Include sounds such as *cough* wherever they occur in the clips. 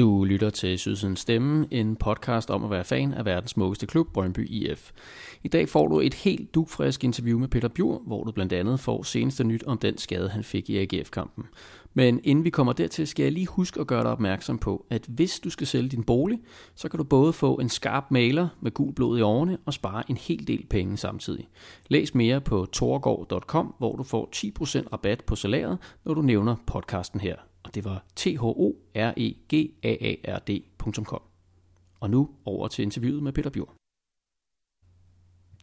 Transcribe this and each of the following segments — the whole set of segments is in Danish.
Du lytter til Sydsiden Stemme, en podcast om at være fan af verdens smukkeste klub, Brøndby IF. I dag får du et helt dugfrisk interview med Peter Bjur, hvor du blandt andet får seneste nyt om den skade, han fik i AGF-kampen. Men inden vi kommer dertil, skal jeg lige huske at gøre dig opmærksom på, at hvis du skal sælge din bolig, så kan du både få en skarp maler med gul blod i årene og spare en hel del penge samtidig. Læs mere på torgård.com, hvor du får 10% rabat på salæret, når du nævner podcasten her og det var t h o r e g a a r d.com. Og nu over til interviewet med Peter Bjørn.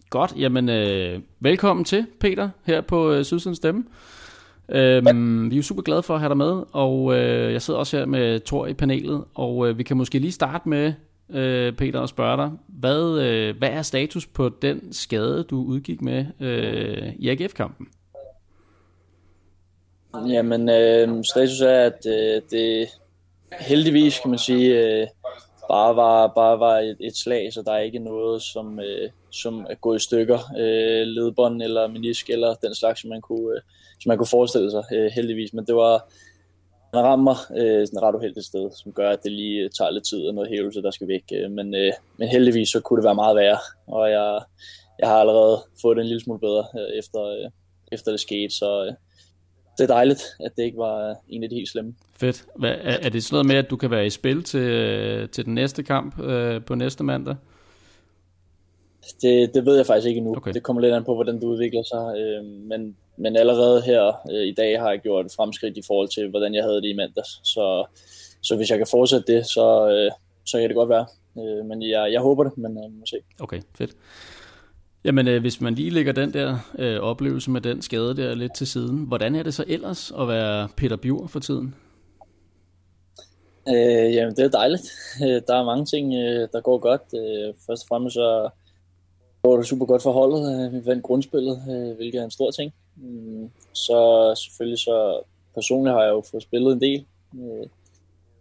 Godt, jamen øh, velkommen til Peter her på øh, Sydsiden Stemme. Øhm, vi er jo super glade for at have dig med, og øh, jeg sidder også her med Thor i panelet, og øh, vi kan måske lige starte med, øh, Peter, og spørge dig, hvad, øh, hvad er status på den skade, du udgik med øh, i AGF-kampen? Jamen, øh, status er, at øh, det heldigvis, kan man sige, øh, bare var, bare var et, et slag, så der er ikke noget, som, øh, som er gået i stykker, øh, ledbånd eller menisk eller den slags, som man kunne, øh, som man kunne forestille sig, øh, heldigvis. Men det var, man rammer øh, sådan et ret uheldigt sted, som gør, at det lige øh, tager lidt tid og noget hævelse, der skal væk. Øh, men, øh, men heldigvis så kunne det være meget værre, og jeg, jeg har allerede fået det en lille smule bedre øh, efter, øh, efter det skete, så, øh, det er dejligt, at det ikke var øh, en af de helt slemme. Fedt. Hvad, er, er det sådan noget med, at du kan være i spil til, til den næste kamp øh, på næste mandag? Det, det ved jeg faktisk ikke endnu. Okay. Det kommer lidt an på, hvordan det udvikler sig. Øh, men, men allerede her øh, i dag har jeg gjort et fremskridt i forhold til, hvordan jeg havde det i mandags. Så, så hvis jeg kan fortsætte det, så, øh, så kan det godt være. Øh, men jeg, jeg håber det, men øh, må se. Okay, fedt. Jamen, øh, hvis man lige lægger den der øh, oplevelse med den skade der lidt til siden, hvordan er det så ellers at være Peter Bjur for tiden? Øh, jamen, det er dejligt. Øh, der er mange ting, øh, der går godt. Øh, først og fremmest så det super godt for holdet. Vi vandt grundspillet, hvilket er en stor ting. Mm, så selvfølgelig så personligt har jeg jo fået spillet en del.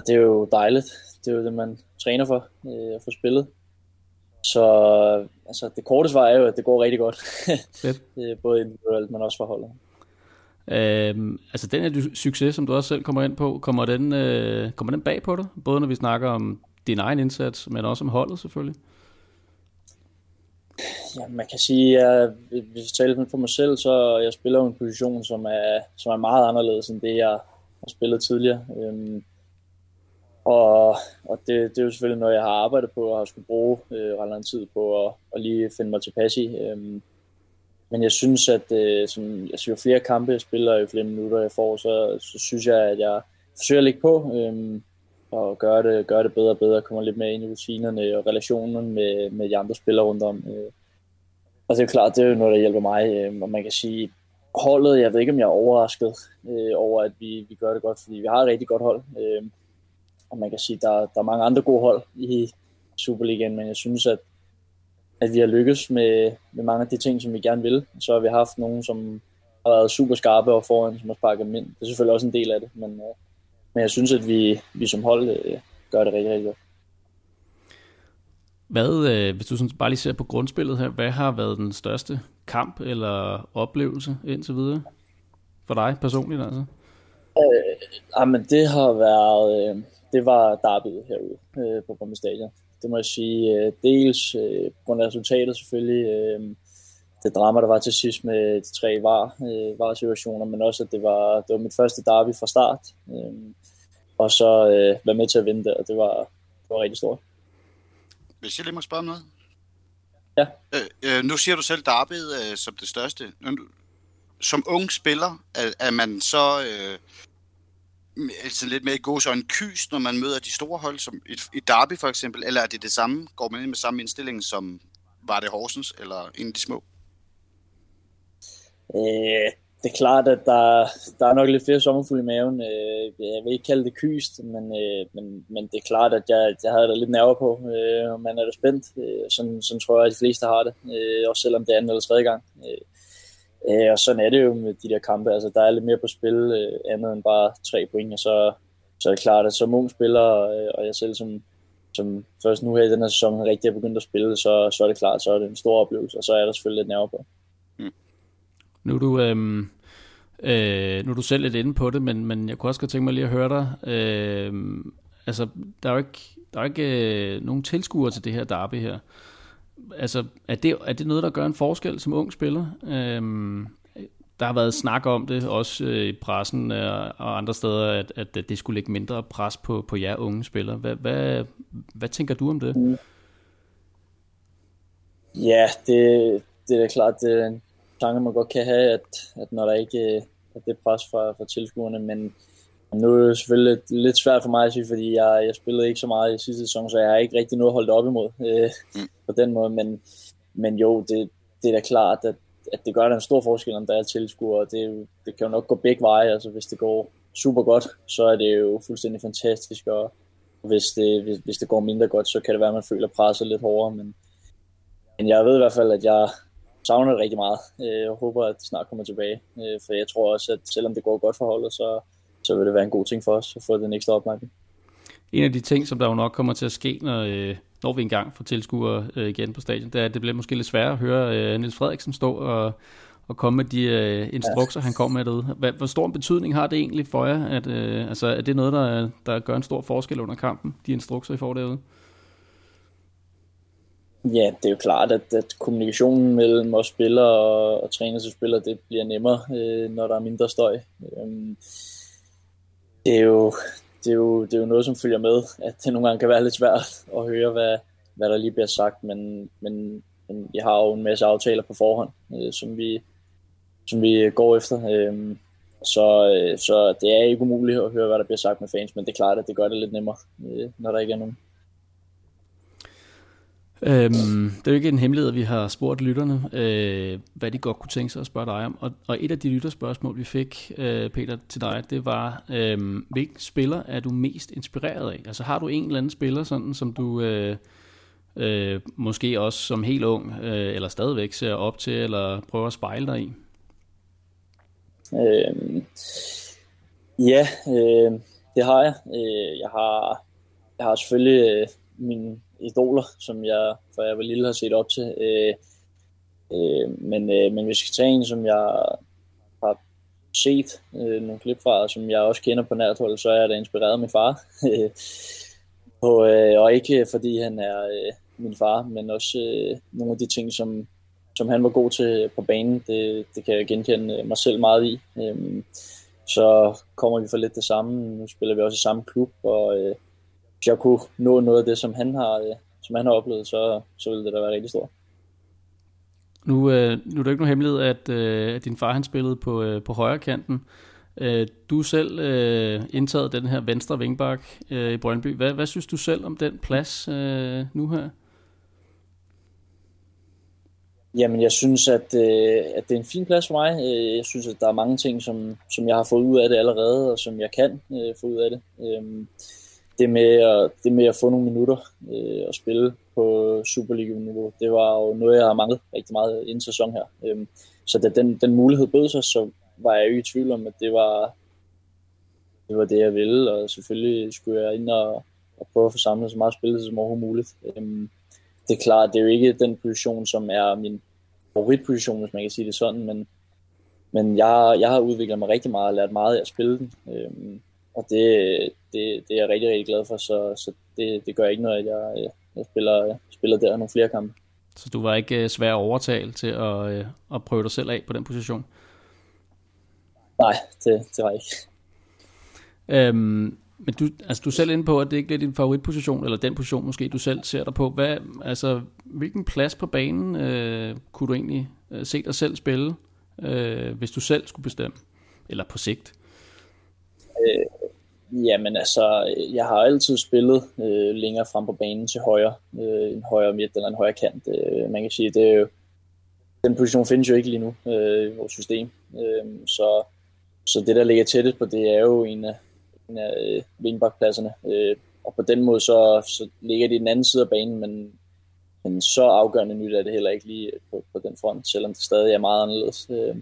Det er jo dejligt. Det er jo det, man træner for, at få spillet. Så altså, det korte svar er jo, at det går rigtig godt. *laughs* Fedt. Både individuelt, men også for holdet. Øhm, altså den her succes, som du også selv kommer ind på, kommer den, øh, kommer den bag på dig? Både når vi snakker om din egen indsats, men også om holdet selvfølgelig? Ja, man kan sige, at hvis jeg taler for mig selv, så jeg spiller en position, som er, som er meget anderledes end det, jeg har spillet tidligere. Øhm, og, og det, det er jo selvfølgelig noget, jeg har arbejdet på og har skulle bruge øh, ret lang tid på at, at lige finde mig tilpas i. Øhm, men jeg synes, at øh, som, altså, jo flere kampe jeg spiller, jo flere minutter jeg får, så, så synes jeg, at jeg forsøger at lægge på øhm, og gøre det, gøre det bedre og bedre, kommer lidt mere ind i rutinerne og relationen med, med de andre spillere rundt om. Øh. Og det er klart, det er jo noget, der hjælper mig. Øh, og man kan sige, holdet, jeg ved ikke, om jeg er overrasket øh, over, at vi, vi gør det godt, fordi vi har et rigtig godt hold. Øh, og man kan sige, der, der er mange andre gode hold i Superligaen, men jeg synes, at, at vi har lykkes med, med mange af de ting, som vi gerne vil. Så har vi haft nogen, som har været super skarpe og foran, som har sparket dem ind. Det er selvfølgelig også en del af det, men, øh, men jeg synes, at vi, vi som hold øh, gør det rigtig, rigtig godt. Hvad, øh, hvis du sådan bare lige ser på grundspillet her, hvad har været den største kamp eller oplevelse indtil videre for dig personligt altså? Øh, jamen, det har været, øh, det var derbyet herude øh, på Brøndby Stadion. Det må jeg sige. Øh, dels øh, på grund af resultatet selvfølgelig. Øh, det drama, der var til sidst med de tre var, øh, var situationer, men også at det var, det var mit første derby fra start. Øh, og så øh, være med til at vinde det, og det var, det var rigtig stort. Hvis jeg lige må spørge om noget? Ja. Øh, øh, nu siger du selv derbyet øh, som det største. Som ung spiller, er, er man så... Øh, altså lidt mere i god så en kys, når man møder de store hold, som et, et derby for eksempel, eller er det det samme? Går man ind med samme indstilling, som var det Horsens, eller en af de små? Øh, det er klart, at der, der er nok lidt flere sommerfugle i maven. Øh, jeg vil ikke kalde det kyst, men, øh, men, men det er klart, at jeg, jeg havde da lidt nerver på, øh, og man er da spændt. Øh, sådan, sådan tror jeg, at de fleste har det, øh, også selvom det er anden eller tredje gang. Øh, Øh, og sådan er det jo med de der kampe. Altså, der er lidt mere på spil, øh, andet end bare tre point. Og så, så er det klart, at som ung spiller, og, og jeg selv som, som først nu her i den her sæson rigtig er begyndt at spille, så, så er det klart, så er det en stor oplevelse, og så er der selvfølgelig lidt nerver på. Nu er du, øhm, øh, nu er du selv lidt inde på det, men, men jeg kunne også godt tænke mig lige at høre dig. Øh, altså, der er jo ikke, der er ikke øh, nogen tilskuere til det her derby her. Altså, er det, er det noget, der gør en forskel som ung spiller? Øh, der har været snak om det, også øh, i pressen øh, og andre steder, at, at det skulle lægge mindre pres på, på jer unge spillere. Hvad, hvad, hvad tænker du om det? Ja, det, det er klart, det er en tanke, man godt kan have, at, at når der ikke øh, er det pres fra, fra tilskuerne, men nu er det selvfølgelig lidt svært for mig at sige, fordi jeg, jeg spillede ikke så meget i sidste sæson, så jeg har ikke rigtig noget holdt op imod øh, mm. på den måde, men, men jo, det, det er da klart, at at det gør der en stor forskel, om der er tilskuere. Det, det kan jo nok gå begge veje. Altså, hvis det går super godt, så er det jo fuldstændig fantastisk, og hvis det, hvis, hvis det går mindre godt, så kan det være, at man føler presset lidt hårdere. Men, men jeg ved i hvert fald, at jeg savner det rigtig meget. Øh, jeg håber, at det snart kommer tilbage. Øh, for jeg tror også, at selvom det går godt for holdet, så, så vil det være en god ting for os at få den ekstra opmærksomhed. En af de ting, som der jo nok kommer til at ske, når, øh, når vi engang får tilskuere igen på stadion, det er, at det bliver måske lidt sværere at høre Niels Frederiksen stå og, og komme med de øh, instrukser, ja. han kom med derude. Hvad, hvor stor en betydning har det egentlig for jer? At, øh, altså, er det noget, der, der gør en stor forskel under kampen, de instrukser, I får derude? Ja, det er jo klart, at, at kommunikationen mellem os spillere og, og træner til spillere, det bliver nemmere, øh, når der er mindre støj. Øhm, det er jo, det, er jo, det er jo noget, som følger med, at det nogle gange kan være lidt svært at høre, hvad, hvad der lige bliver sagt, men, men, men vi har jo en masse aftaler på forhånd, øh, som, vi, som vi går efter. Øh, så, øh, så det er ikke umuligt at høre, hvad der bliver sagt med fans, men det er klart, at det gør det lidt nemmere, øh, når der ikke er nogen. Øhm, det er jo ikke en hemmelighed, at vi har spurgt lytterne, øh, hvad de godt kunne tænke sig at spørge dig om. Og, og et af de lytterspørgsmål, vi fik, øh, Peter, til dig, det var, øh, hvilken spiller er du mest inspireret af? Altså har du en eller anden spiller, sådan som du øh, øh, måske også som helt ung, øh, eller stadigvæk ser op til, eller prøver at spejle dig i? Øh, ja, øh, det har jeg. Øh, jeg har, jeg har selvfølgelig øh, min idoler, som jeg, for jeg var lille, har set op til. Øh, øh, men, øh, men hvis jeg tage en, som jeg har set øh, nogle klip fra, som jeg også kender på nært hold, så er jeg da inspireret af min far. *laughs* og, øh, og ikke øh, fordi han er øh, min far, men også øh, nogle af de ting, som, som han var god til på banen, det, det kan jeg genkende øh, mig selv meget i. Øh, så kommer vi for lidt det samme. Nu spiller vi også i samme klub, og øh, hvis jeg kunne nå noget af det, som han har, øh, som han har oplevet, så, så ville det da være rigtig stort. Nu, øh, nu er det ikke nogen hemmelighed, at, øh, at din far han spillede på, øh, på højre kanten. Øh, du selv øh, indtaget den her venstre vingbak øh, i Brøndby. Hvad, hvad synes du selv om den plads øh, nu her? Jamen, jeg synes, at, øh, at det er en fin plads for mig. Jeg synes, at der er mange ting, som, som jeg har fået ud af det allerede, og som jeg kan øh, få ud af det. Øh, det med at, det med at få nogle minutter øh, og spille på Superliga-niveau, det var jo noget, jeg har manglet rigtig meget inden sæson her. Øhm, så da den, den mulighed bød sig, så var jeg jo i tvivl om, at det var, det var det, jeg ville, og selvfølgelig skulle jeg ind og, og prøve at få samlet så meget spillet som overhovedet muligt. Øhm, det er klart, det er jo ikke den position, som er min favoritposition, hvis man kan sige det sådan, men, men jeg, jeg har udviklet mig rigtig meget og lært meget af at spille den. Øhm, og det, det, det er jeg rigtig, rigtig glad for, så, så det, det gør ikke noget, at jeg, jeg spiller, spiller der nogle flere kampe. Så du var ikke øh, svær at overtale til at, øh, at prøve dig selv af på den position? Nej, det, det var ikke. Øhm, men du, altså, du er selv inde på, at det ikke er din favoritposition, eller den position måske, du selv ser dig på. Hvad, altså, hvilken plads på banen øh, kunne du egentlig øh, se dig selv spille, øh, hvis du selv skulle bestemme? Eller på sigt? Jamen altså, jeg har altid spillet øh, længere frem på banen til højre, øh, en højre midt eller en højre kant. Øh, man kan sige, det er jo, den position findes jo ikke lige nu øh, i vores system. Øh, så, så det, der ligger tættest på, det er jo en af, en af øh, vingbakpladserne. Øh, og på den måde, så, så ligger det i den anden side af banen, men, men så afgørende nyt er det heller ikke lige på, på den front, selvom det stadig er meget anderledes. Øh,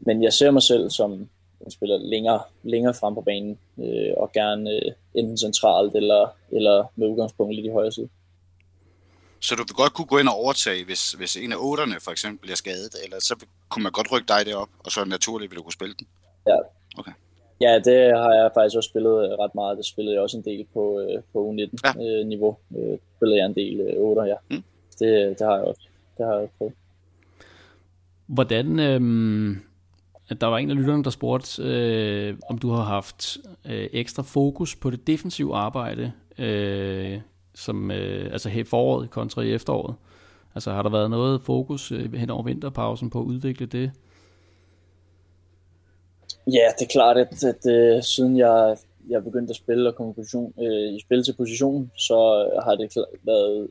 men jeg ser mig selv som en spiller længere, længere frem på banen, øh, og gerne øh, enten centralt eller, eller med udgangspunkt i de højre side. Så du vil godt kunne gå ind og overtage, hvis, hvis en af otterne for eksempel bliver skadet, eller så kunne man godt rykke dig derop, og så naturligt vil du kunne spille den? Ja. Okay. Ja, det har jeg faktisk også spillet ret meget. Det spillede jeg også en del på, øh, på U19-niveau. Ja. Øh, spillede jeg en del øh, 8, ja. Mm. Det, det har jeg også. Det har jeg prøvet. Hvordan, at der var en af lytterne, der spurgte, øh, om du har haft øh, ekstra fokus på det defensive arbejde, øh, som øh, altså her foråret kontra i efteråret. Altså har der været noget fokus øh, hen over vinterpausen på at udvikle det? Ja, det er klart, at, at, øh, siden jeg, jeg begyndte at spille og komme position, øh, i spil til position, så har det været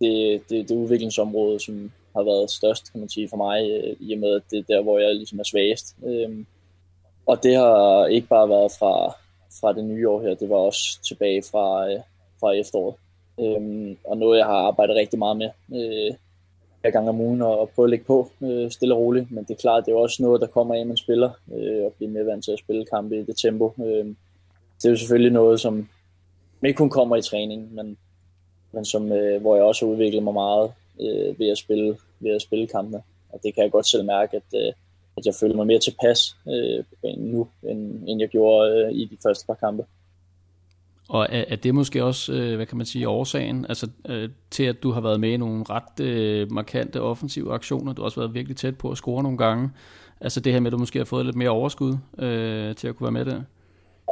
det, det, det udviklingsområde, som har været størst, kan man sige, for mig, øh, i og med, at det er der, hvor jeg ligesom er svagest. Øh, og det har ikke bare været fra, fra det nye år her, det var også tilbage fra, øh, fra efteråret. Øh, og noget, jeg har arbejdet rigtig meget med. Øh, hver gang om ugen og, prøve at lægge på øh, stille og roligt. Men det er klart, det er også noget, der kommer af, man spiller, øh, og bliver mere vant til at spille kampe i det tempo. Øh, det er jo selvfølgelig noget, som ikke kun kommer i træning, men, men som, øh, hvor jeg også har udviklet mig meget øh, ved, at spille, ved at spille kampene. Og det kan jeg godt selv mærke, at, øh, at jeg føler mig mere tilpas øh, nu, end, end jeg gjorde øh, i de første par kampe. Og er, er det måske også, øh, hvad kan man sige, årsagen altså, øh, til, at du har været med i nogle ret øh, markante offensive aktioner? Du har også været virkelig tæt på at score nogle gange. Altså det her med, at du måske har fået lidt mere overskud øh, til at kunne være med der?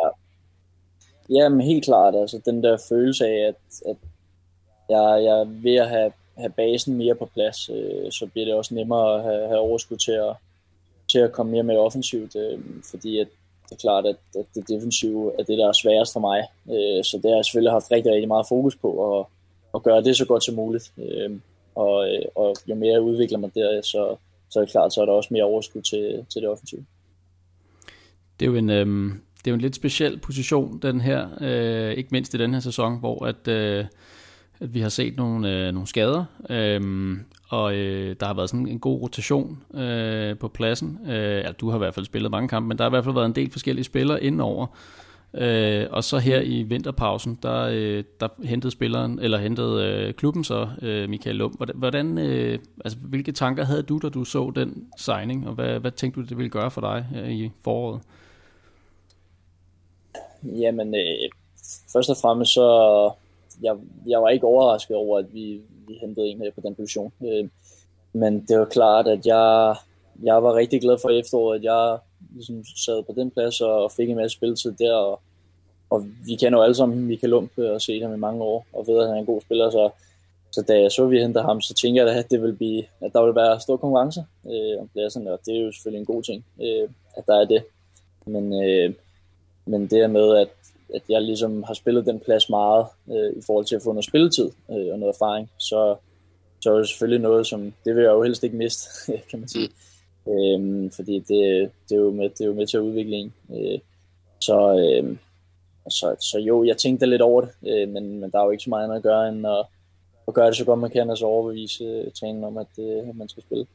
Ja, Jamen helt klart. Altså den der følelse af, at, at jeg, jeg er ved at have, have basen mere på plads, øh, så bliver det også nemmere at have, have overskud til at, til at komme mere med offensivt. Øh, fordi at det er klart, at, at det defensive er det, der er sværest for mig. Øh, så det har jeg selvfølgelig haft rigtig, rigtig meget fokus på, at, at gøre det så godt som muligt. Øh, og, øh, og jo mere jeg udvikler mig der, så, så er det klart, så er der også mere overskud til, til det offensive. Det er jo en, øh, det er jo en lidt speciel position, den her, øh, ikke mindst i den her sæson, hvor at, øh, at vi har set nogle, øh, nogle skader, øh, og øh, der har været sådan en god rotation øh, på pladsen. Øh, ja, du har i hvert fald spillet mange kampe, men der har i hvert fald været en del forskellige spillere indover. Øh, og så her i vinterpausen, der, øh, der hentede spilleren, eller hentede øh, klubben så, øh, Michael Lund. Hvordan, øh, altså, hvilke tanker havde du, da du så den signing, og hvad, hvad tænkte du, det ville gøre for dig her i foråret? Jamen, øh, først og fremmest så, jeg, jeg var ikke overrasket over, at vi, vi hentede en her på den position. Øh, men det var klart, at jeg, jeg var rigtig glad for efteråret, at jeg ligesom sad på den plads og fik en masse spilletid der, og, og vi kender jo alle sammen Michael Lump øh, og set ham i mange år, og ved, at han er en god spiller, så, så da jeg så, at vi hentede ham, så tænkte jeg, at, det vil blive, at der vil være stor konkurrence øh, om pladserne, og det er jo selvfølgelig en god ting, øh, at der er det. Men, øh, men det her med, at at jeg ligesom har spillet den plads meget øh, i forhold til at få noget spilletid øh, og noget erfaring, så, så er det selvfølgelig noget, som det vil jeg jo helst ikke miste, *laughs* kan man sige. Øhm, fordi det, det, er jo med, det er jo med til at udvikle en. Øh, så, øh, så, så jo, jeg tænkte lidt over det, øh, men, men der er jo ikke så meget andet at gøre, end at, at gøre det så godt man kan, og så overbevise øh, træningen om, at, øh, at man skal spille.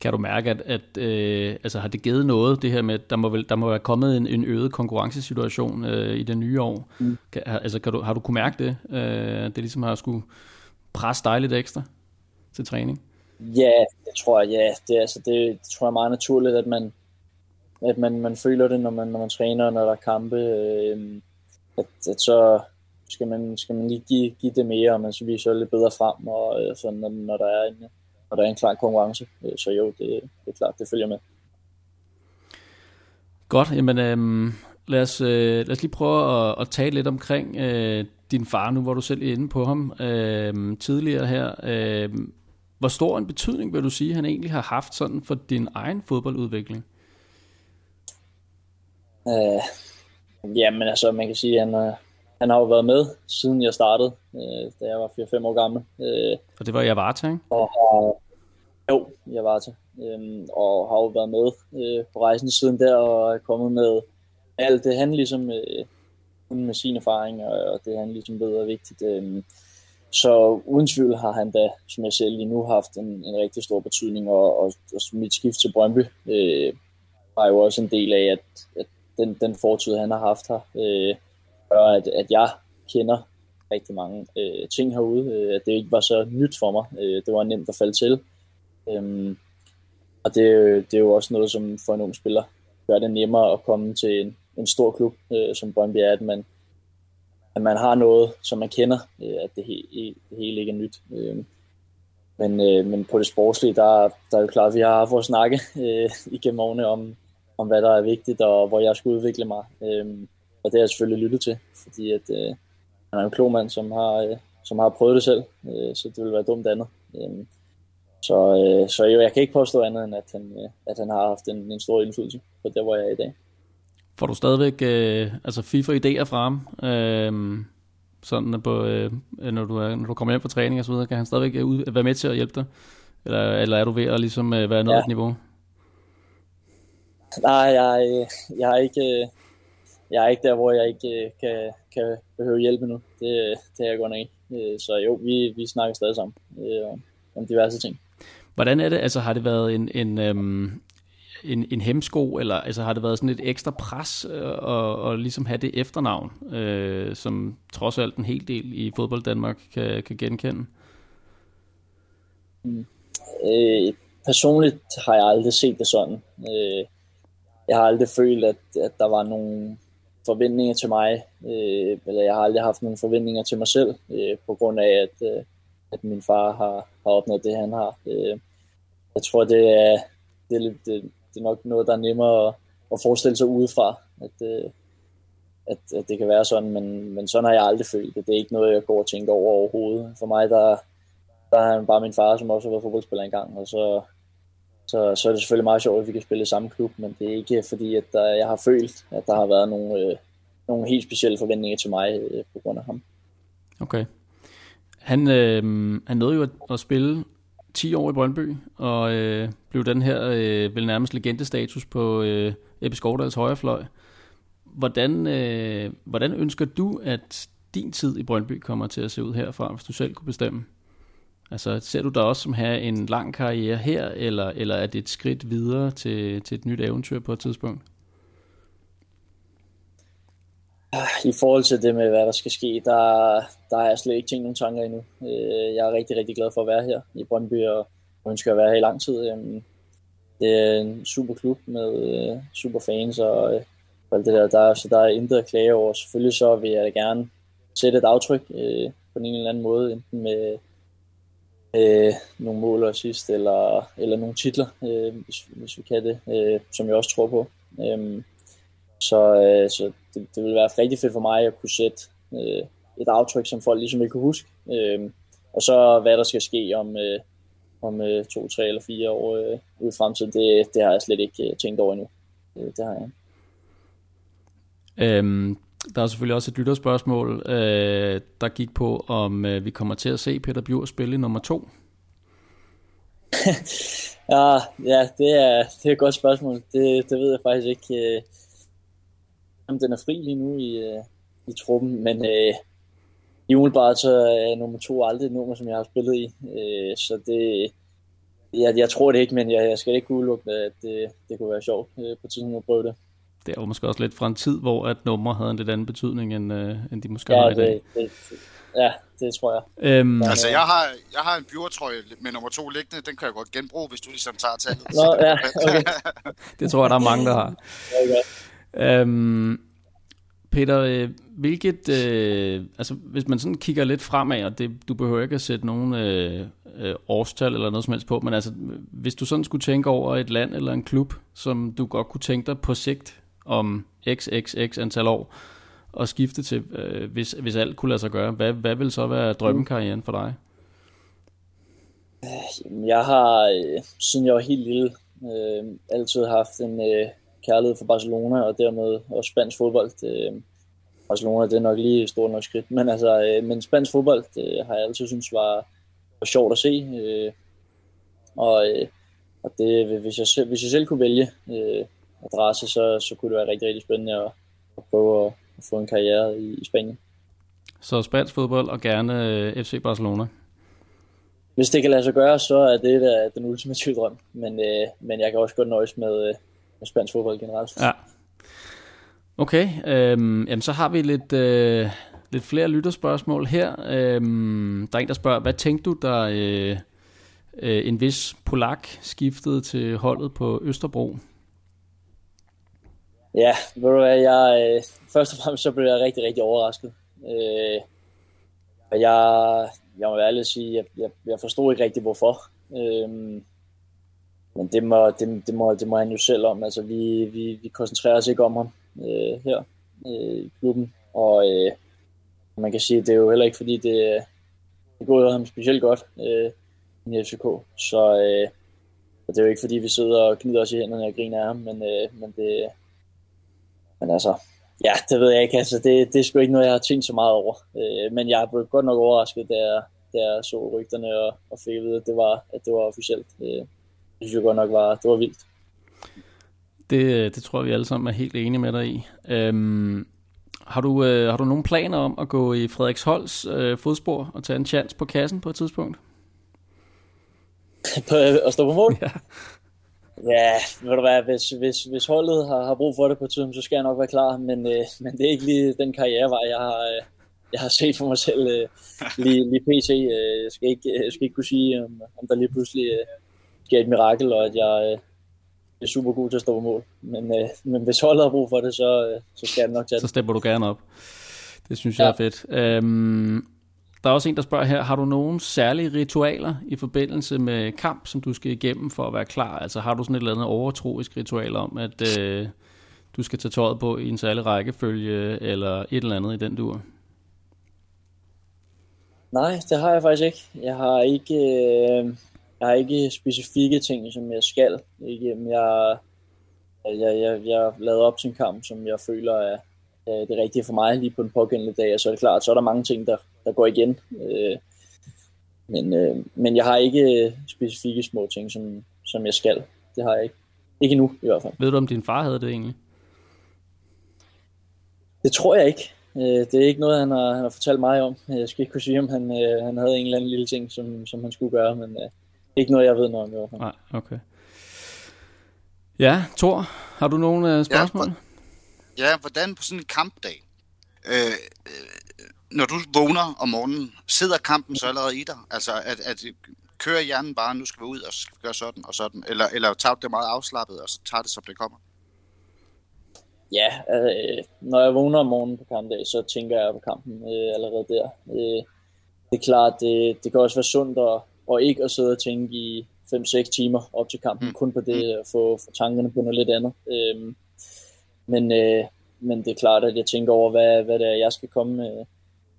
Kan du mærke, at, at øh, altså, har det givet noget, det her med, at der må, vel, der må være kommet en, en øget konkurrencesituation øh, i det nye år? Mm. Kan, altså, kan du, har du kunne mærke det? Øh, det ligesom har skulle presse dig lidt ekstra til træning? Ja, det tror jeg, ja. Det, altså, det, det tror jeg er meget naturligt, at man, at man, man føler det, når man, når man træner, når der er kampe. Øh, at, at så skal man, skal man lige give, give det mere, og man så viser lidt bedre frem, og øh, sådan, når, når der er en, og der er en klar konkurrence. Øh, så jo, det, det er klart, det følger med. Godt, jamen øhm, lad, os, øh, lad os lige prøve at, at tale lidt omkring øh, din far, nu hvor du selv er inde på ham øh, tidligere her. Øh, hvor stor en betydning vil du sige, han egentlig har haft sådan for din egen fodboldudvikling? Øh, jamen altså, man kan sige, at han, han har jo været med, siden jeg startede, øh, da jeg var 4-5 år gammel. Øh, og det var jeg var til, ikke? Og har, jo, jeg var til. Øh, og har jo været med øh, på rejsen siden der, og er kommet med alt det, han ligesom, øh, med sin erfaring, og, og det han ligesom ved er vigtigt. Øh, så uden tvivl har han da, som jeg selv lige nu, haft en, en rigtig stor betydning, og, og, og mit skift til Brøndby øh, var jo også en del af, at, at den, den fortid, han har haft her, øh, gør, at, at jeg kender rigtig mange øh, ting herude. Øh, at det ikke var så nyt for mig. Øh, det var nemt at falde til. Øhm, og det, det er jo også noget, som for en ung spiller gør det nemmere at komme til en, en stor klub, øh, som Brøndby er, at man, at man har noget, som man kender, øh, at det, he, det hele ikke er nyt. Øh, men, øh, men på det sportslige, der, der er jo klart, at vi har haft at snakke øh, igennem årene om, om, hvad der er vigtigt, og hvor jeg skal udvikle mig. Øh, og det har jeg selvfølgelig lyttet til, fordi at, øh, han er en klog mand, som har, øh, som har prøvet det selv, øh, så det vil være dumt andet. Øh, så, øh, så jo, jeg kan ikke påstå andet, end at han, øh, at han har haft en, en stor indflydelse på det, hvor jeg er i dag. Får du stadigvæk øh, altså FIFA-idéer fra ham? Øh, sådan på, øh, når, du er, når du kommer hjem fra træning og så videre, kan han stadigvæk øh, ud, være med til at hjælpe dig? Eller, eller er du ved at ligesom, øh, være nået ja. et niveau? Nej, jeg, jeg, er ikke, jeg er ikke der, hvor jeg ikke kan, kan behøve hjælp nu. Det, det er jeg godt nok ikke. Så jo, vi, vi snakker stadig sammen om diverse ting. Hvordan er det? Altså har det været en, en, øhm, en, en hemsko, eller altså, har det været sådan et ekstra pres øh, at, at ligesom have det efternavn, øh, som trods alt en hel del i fodbold Danmark kan, kan genkende? Mm. Øh, personligt har jeg aldrig set det sådan. Øh, jeg har aldrig følt, at, at der var nogle forventninger til mig, øh, eller jeg har aldrig haft nogen forventninger til mig selv, øh, på grund af, at, øh, at min far har, har opnået det, han har. Øh, jeg tror, det er, det, er, det, det er nok noget, der er nemmere at, at forestille sig udefra, at, øh, at, at det kan være sådan, men, men sådan har jeg aldrig følt det. Det er ikke noget, jeg går og tænker over overhovedet. For mig, der, der er han bare min far, som også har været fodboldspiller engang, og så, så, så er det selvfølgelig meget sjovt, at vi kan spille i samme klub, men det er ikke fordi, at der, jeg har følt, at der har været nogle, øh, nogle helt specielle forventninger til mig øh, på grund af ham. Okay. Han, øh, han nåede jo at, at spille 10 år i Brøndby, og øh, blev den her øh, vel nærmest legendestatus på øh, Ebbe Skovdals højrefløj. Hvordan, øh, hvordan ønsker du, at din tid i Brøndby kommer til at se ud herfra, hvis du selv kunne bestemme? Altså, ser du dig også som have en lang karriere her, eller, eller er det et skridt videre til, til et nyt eventyr på et tidspunkt? Ah, I forhold til det med, hvad der skal ske, der, der har jeg slet ikke tænkt nogen tanker endnu. Øh, jeg er rigtig, rigtig glad for at være her i Brøndby, og ønsker at være her i lang tid. Øhm, det er en super klub med øh, super fans og øh, alt det der. der. Så der er intet at klage over. Selvfølgelig så vil jeg gerne sætte et aftryk på en eller anden måde, enten med øh, nogle mål og sidst, eller, eller nogle titler, øh, hvis, hvis vi kan det, øh, som jeg også tror på. Øh, så, øh, så det, det ville være rigtig fedt for mig at kunne sætte øh, et aftryk, som folk ligesom ikke kunne huske. Øh, og så hvad der skal ske om, øh, om øh, to, tre eller fire år øh, ud i fremtiden, det, det har jeg slet ikke øh, tænkt over endnu. Det, det har jeg. Øhm, der er selvfølgelig også et lytterspørgsmål, øh, der gik på, om øh, vi kommer til at se Peter Bjur spille i nummer to. ja, *laughs* ah, ja det, er, det er et godt spørgsmål. Det, det ved jeg faktisk ikke. Øh, om den er fri lige nu i, øh, i truppen, men øh, i umiddelbart så er nummer to aldrig et nummer, som jeg har spillet i, øh, så det, jeg, jeg tror det ikke, men jeg, jeg skal ikke udelukke, at det, det kunne være sjovt øh, på tiden at prøve det. Det er jo måske også lidt fra en tid, hvor at nummer havde en lidt anden betydning, end, øh, end de måske ja, har i dag. Det, det, ja, det tror jeg. Øhm, altså, jeg har, jeg har en bjurtrøje med nummer to liggende. Den kan jeg godt genbruge, hvis du ligesom tager tallet. Nå, ja, okay. *laughs* det tror jeg, der er mange, der har. Okay. Øhm, Peter, øh, hvilket, øh, altså hvis man sådan kigger lidt fremad, og det, du behøver ikke at sætte nogen øh, øh, årstal eller noget som helst på, men altså hvis du sådan skulle tænke over et land eller en klub, som du godt kunne tænke dig på sigt om xxx antal år, og skifte til, øh, hvis, hvis alt kunne lade sig gøre, hvad, hvad vil så være drømmekarrieren for dig? Øh, jeg har, øh, siden jeg var helt lille, øh, altid haft en øh, kærlighed for Barcelona, og dermed også spansk fodbold. Øh, Barcelona, det er nok lige stort nok skridt, men altså, øh, men spansk fodbold det har jeg altid synes var, var sjovt at se. Øh, og, øh, og det, hvis, jeg, hvis jeg selv kunne vælge øh, adresse, så, så kunne det være rigtig, rigtig spændende at, at prøve at, at få en karriere i, i Spanien. Så spansk fodbold og gerne øh, FC Barcelona? Hvis det kan lade sig gøre, så er det der, den ultimative drøm. Men, øh, men jeg kan også godt nøjes med, øh, med spansk fodbold generelt. Ja. Okay, øhm, jamen så har vi lidt, øh, lidt flere lytterspørgsmål her. Øhm, der er en, der spørger, hvad tænkte du, da øh, øh, en vis polak skiftede til holdet på Østerbro? Ja, ved du hvad, jeg, øh, først og fremmest så blev jeg rigtig, rigtig overrasket. Øh, og jeg, jeg må ærligt sige, jeg, jeg, jeg forstod ikke rigtig hvorfor. Øh, men det må, det, det, må, det må han jo selv om. Altså, vi, vi, vi koncentrerer os ikke om ham øh, her øh, i klubben. Og øh, man kan sige, at det er jo heller ikke fordi, det, det går ham specielt godt øh, i FCK. Så øh, det er jo ikke fordi, vi sidder og knyder os i hænderne og griner af ham, men, øh, men det, men altså, ja, det ved jeg ikke. Altså, det, det er sgu ikke noget, jeg har tænkt så meget over. Øh, men jeg blev godt nok overrasket, da jeg, da jeg så rygterne og, og fik at vide, at det var, at det var officielt. Øh, det synes jeg godt nok var, det var vildt. Det, det tror jeg, vi alle sammen er helt enige med dig i. Øhm, har, du, øh, har du nogle planer om at gå i Frederiksholds øh, fodspor og tage en chance på kassen på et tidspunkt? på, at stå på mål? *laughs* Ja. Ja, ved du hvad, hvis, hvis, hvis holdet har, har brug for det på tiden, så skal jeg nok være klar, men, øh, men det er ikke lige den karrierevej, jeg har, øh, jeg har set for mig selv øh, lige, lige pt. Øh, jeg, skal ikke, jeg skal ikke kunne sige, om, om der lige pludselig øh, sker et mirakel, og at jeg øh, er super god til at stå på mål. Men, øh, men hvis holdet har brug for det, så, øh, så skal jeg nok tage det. Så stepper du gerne op. Det synes jeg ja. er fedt. Øhm, der er også en, der spørger her, har du nogle særlige ritualer i forbindelse med kamp, som du skal igennem for at være klar? Altså har du sådan et eller andet overtroisk ritual om, at øh, du skal tage tøjet på i en særlig rækkefølge, eller et eller andet i den dur? Nej, det har jeg faktisk ikke. Jeg har ikke, øh, jeg har ikke specifikke ting, som jeg skal. igennem. Jeg, jeg, jeg, jeg lavet op til en kamp, som jeg føler er, er det rigtige for mig lige på den pågældende dag, og så er det klart, så er der mange ting, der, der går igen. Øh, men, øh, men jeg har ikke specifikke små ting, som, som jeg skal. Det har jeg ikke. Ikke endnu, i hvert fald. Ved du, om din far havde det egentlig? Det tror jeg ikke. Øh, det er ikke noget, han har, han har fortalt mig om. Jeg skal ikke kunne sige, om han, øh, han havde en eller anden lille ting, som, som han skulle gøre, men øh, ikke noget, jeg ved noget om i hvert fald. Nej, okay. Ja, Thor, har du nogle spørgsmål? Ja, ja, hvordan på sådan en kampdag, øh, øh, når du vågner om morgenen, sidder kampen så allerede i dig? Altså, at, at kører hjernen bare, nu skal vi ud og gøre sådan og sådan? Eller, eller tager det meget afslappet, og så tager det, som det kommer? Ja, øh, når jeg vågner om morgenen på kampdag, så tænker jeg på kampen øh, allerede der. Øh, det er klart, det, det kan også være sundt at, og ikke at sidde og tænke i 5-6 timer op til kampen, mm. kun på det, at få, få tankerne på noget lidt andet. Øh, men, øh, men det er klart, at jeg tænker over, hvad, hvad det er, jeg skal komme med,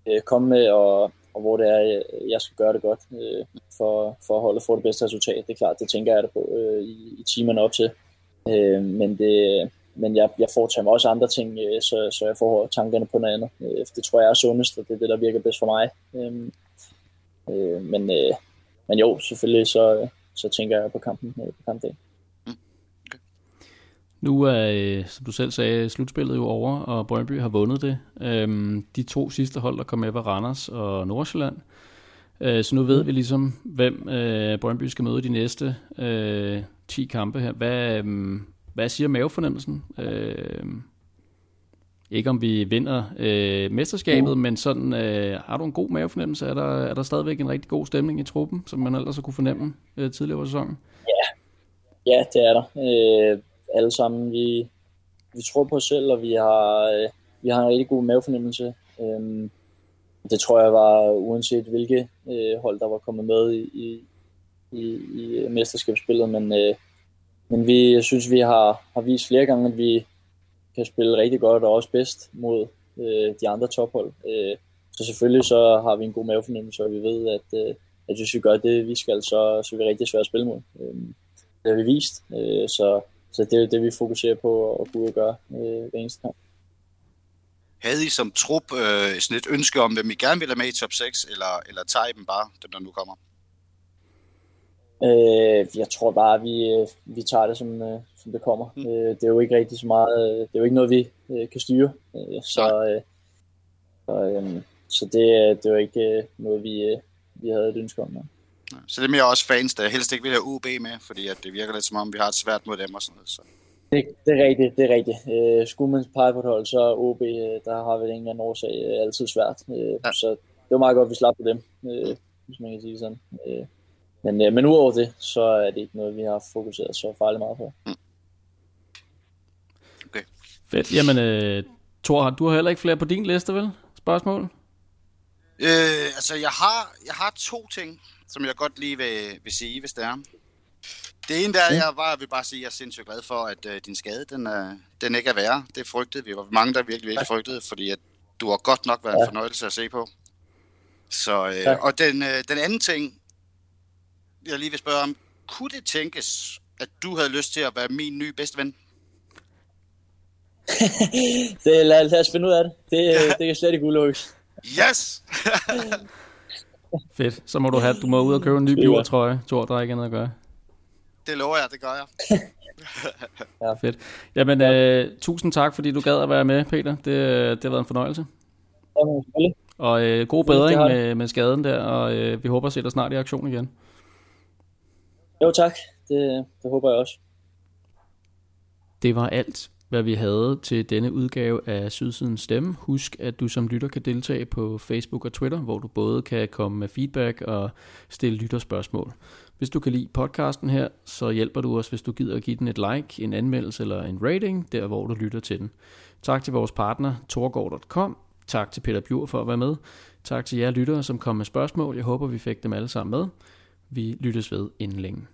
øh, komme med og, og hvor det er, øh, jeg skal gøre det godt øh, for, for at holde for det bedste resultat. Det er klart, det tænker jeg det på øh, i, i timerne op til. Øh, men det, men jeg, jeg foretager mig også andre ting, øh, så, så jeg får tankerne på noget andet. Øh, det tror jeg er sundest, og det er det, der virker bedst for mig. Øh, øh, men, øh, men jo, selvfølgelig så, så tænker jeg på kampen øh, på kampdagen. Nu er, øh, som du selv sagde, slutspillet jo over, og Brøndby har vundet det. Øhm, de to sidste hold, der kom med, var Randers og Nordsjælland. Øh, så nu ved vi ligesom, hvem øh, Brøndby skal møde de næste øh, 10 kampe her. Hvad, øh, hvad siger mavefornemmelsen? Ikke om vi vinder øh, mesterskabet, mm. men sådan, øh, har du en god mavefornemmelse? Er der, er der stadigvæk en rigtig god stemning i truppen, som man ellers kunne fornemme øh, tidligere på sæsonen? Ja, ja det er der. Øh, alle sammen, vi, vi tror på os selv, og vi har, øh, vi har en rigtig god mavefornemmelse. Øhm, det tror jeg var uanset hvilke øh, hold, der var kommet med i, i, i, i øh, mesterskabsspillet, men, øh, men vi, jeg synes, vi har, har vist flere gange, at vi kan spille rigtig godt og også bedst mod øh, de andre tophold. Øh, så selvfølgelig så har vi en god mavefornemmelse, og vi ved, at, øh, at hvis vi gør det, vi skal, så, så er vi rigtig svært at spille mod. Øh, det har vi vist, øh, så, så det er det, vi fokuserer på at kunne gøre øh, hver eneste kamp. Havde I som trup øh, sådan et ønske om, hvem I gerne vil have med i top 6, eller, eller tager I dem bare, dem der nu kommer? Øh, jeg tror bare, at vi, øh, vi tager det, som, øh, som det kommer. Mm. Øh, det er jo ikke rigtig så meget, det er jo ikke noget, vi kan styre. så, øh, så, øh, så det, det er jo ikke noget, vi, vi havde et ønske om. Ja. Så det er mere også fans, der helst ikke vil have UB med, fordi at det virker lidt som om, vi har et svært mod dem og sådan noget. Så. Det, det er rigtigt, det er rigtigt. Øh, skulle man pege på et hold, så OB, øh, der har vi en eller anden årsag øh, altid svært. Øh, ja. Så det var meget godt, at vi slap på dem, øh, hvis man kan sige sådan. Øh, men, øh, men udover det, så er det ikke noget, vi har fokuseret så farligt meget på. Mm. Okay. Fedt. Jamen, øh, Thor, du har heller ikke flere på din liste, vel? Spørgsmål? Øh, altså, jeg har, jeg har to ting, som jeg godt lige vil, vil sige, hvis det er. Det ene der, ja. jeg bare, vil bare sige, at jeg er sindssygt glad for, at uh, din skade, den, uh, den ikke er værre. Det frygtede vi. var mange, der virkelig, virkelig frygtede, fordi at du har godt nok været ja. en fornøjelse at se på. Så, ja. Og den, uh, den anden ting, jeg lige vil spørge om, kunne det tænkes, at du havde lyst til at være min nye bedste ven? *laughs* det, lad, lad os finde ud af det. Det, *laughs* det kan slet ikke ulykkes. Yes! *laughs* Fedt. Så må du have, du må ud og købe en ny bjordtrøje. Tor, der er ikke andet at gøre. Det lover jeg, det gør jeg. *laughs* ja. Fedt. Jamen, ja. øh, tusind tak, fordi du gad at være med, Peter. Det, det har været en fornøjelse. Ja, og øh, god bedring med, med skaden der, og øh, vi håber at se dig snart i aktion igen. Jo tak, det, det håber jeg også. Det var alt hvad vi havde til denne udgave af Sydsidens Stemme. Husk, at du som lytter kan deltage på Facebook og Twitter, hvor du både kan komme med feedback og stille lytterspørgsmål. Hvis du kan lide podcasten her, så hjælper du os, hvis du gider at give den et like, en anmeldelse eller en rating, der hvor du lytter til den. Tak til vores partner, torgård.com. Tak til Peter Bjur for at være med. Tak til jer lyttere, som kom med spørgsmål. Jeg håber, vi fik dem alle sammen med. Vi lyttes ved inden længe.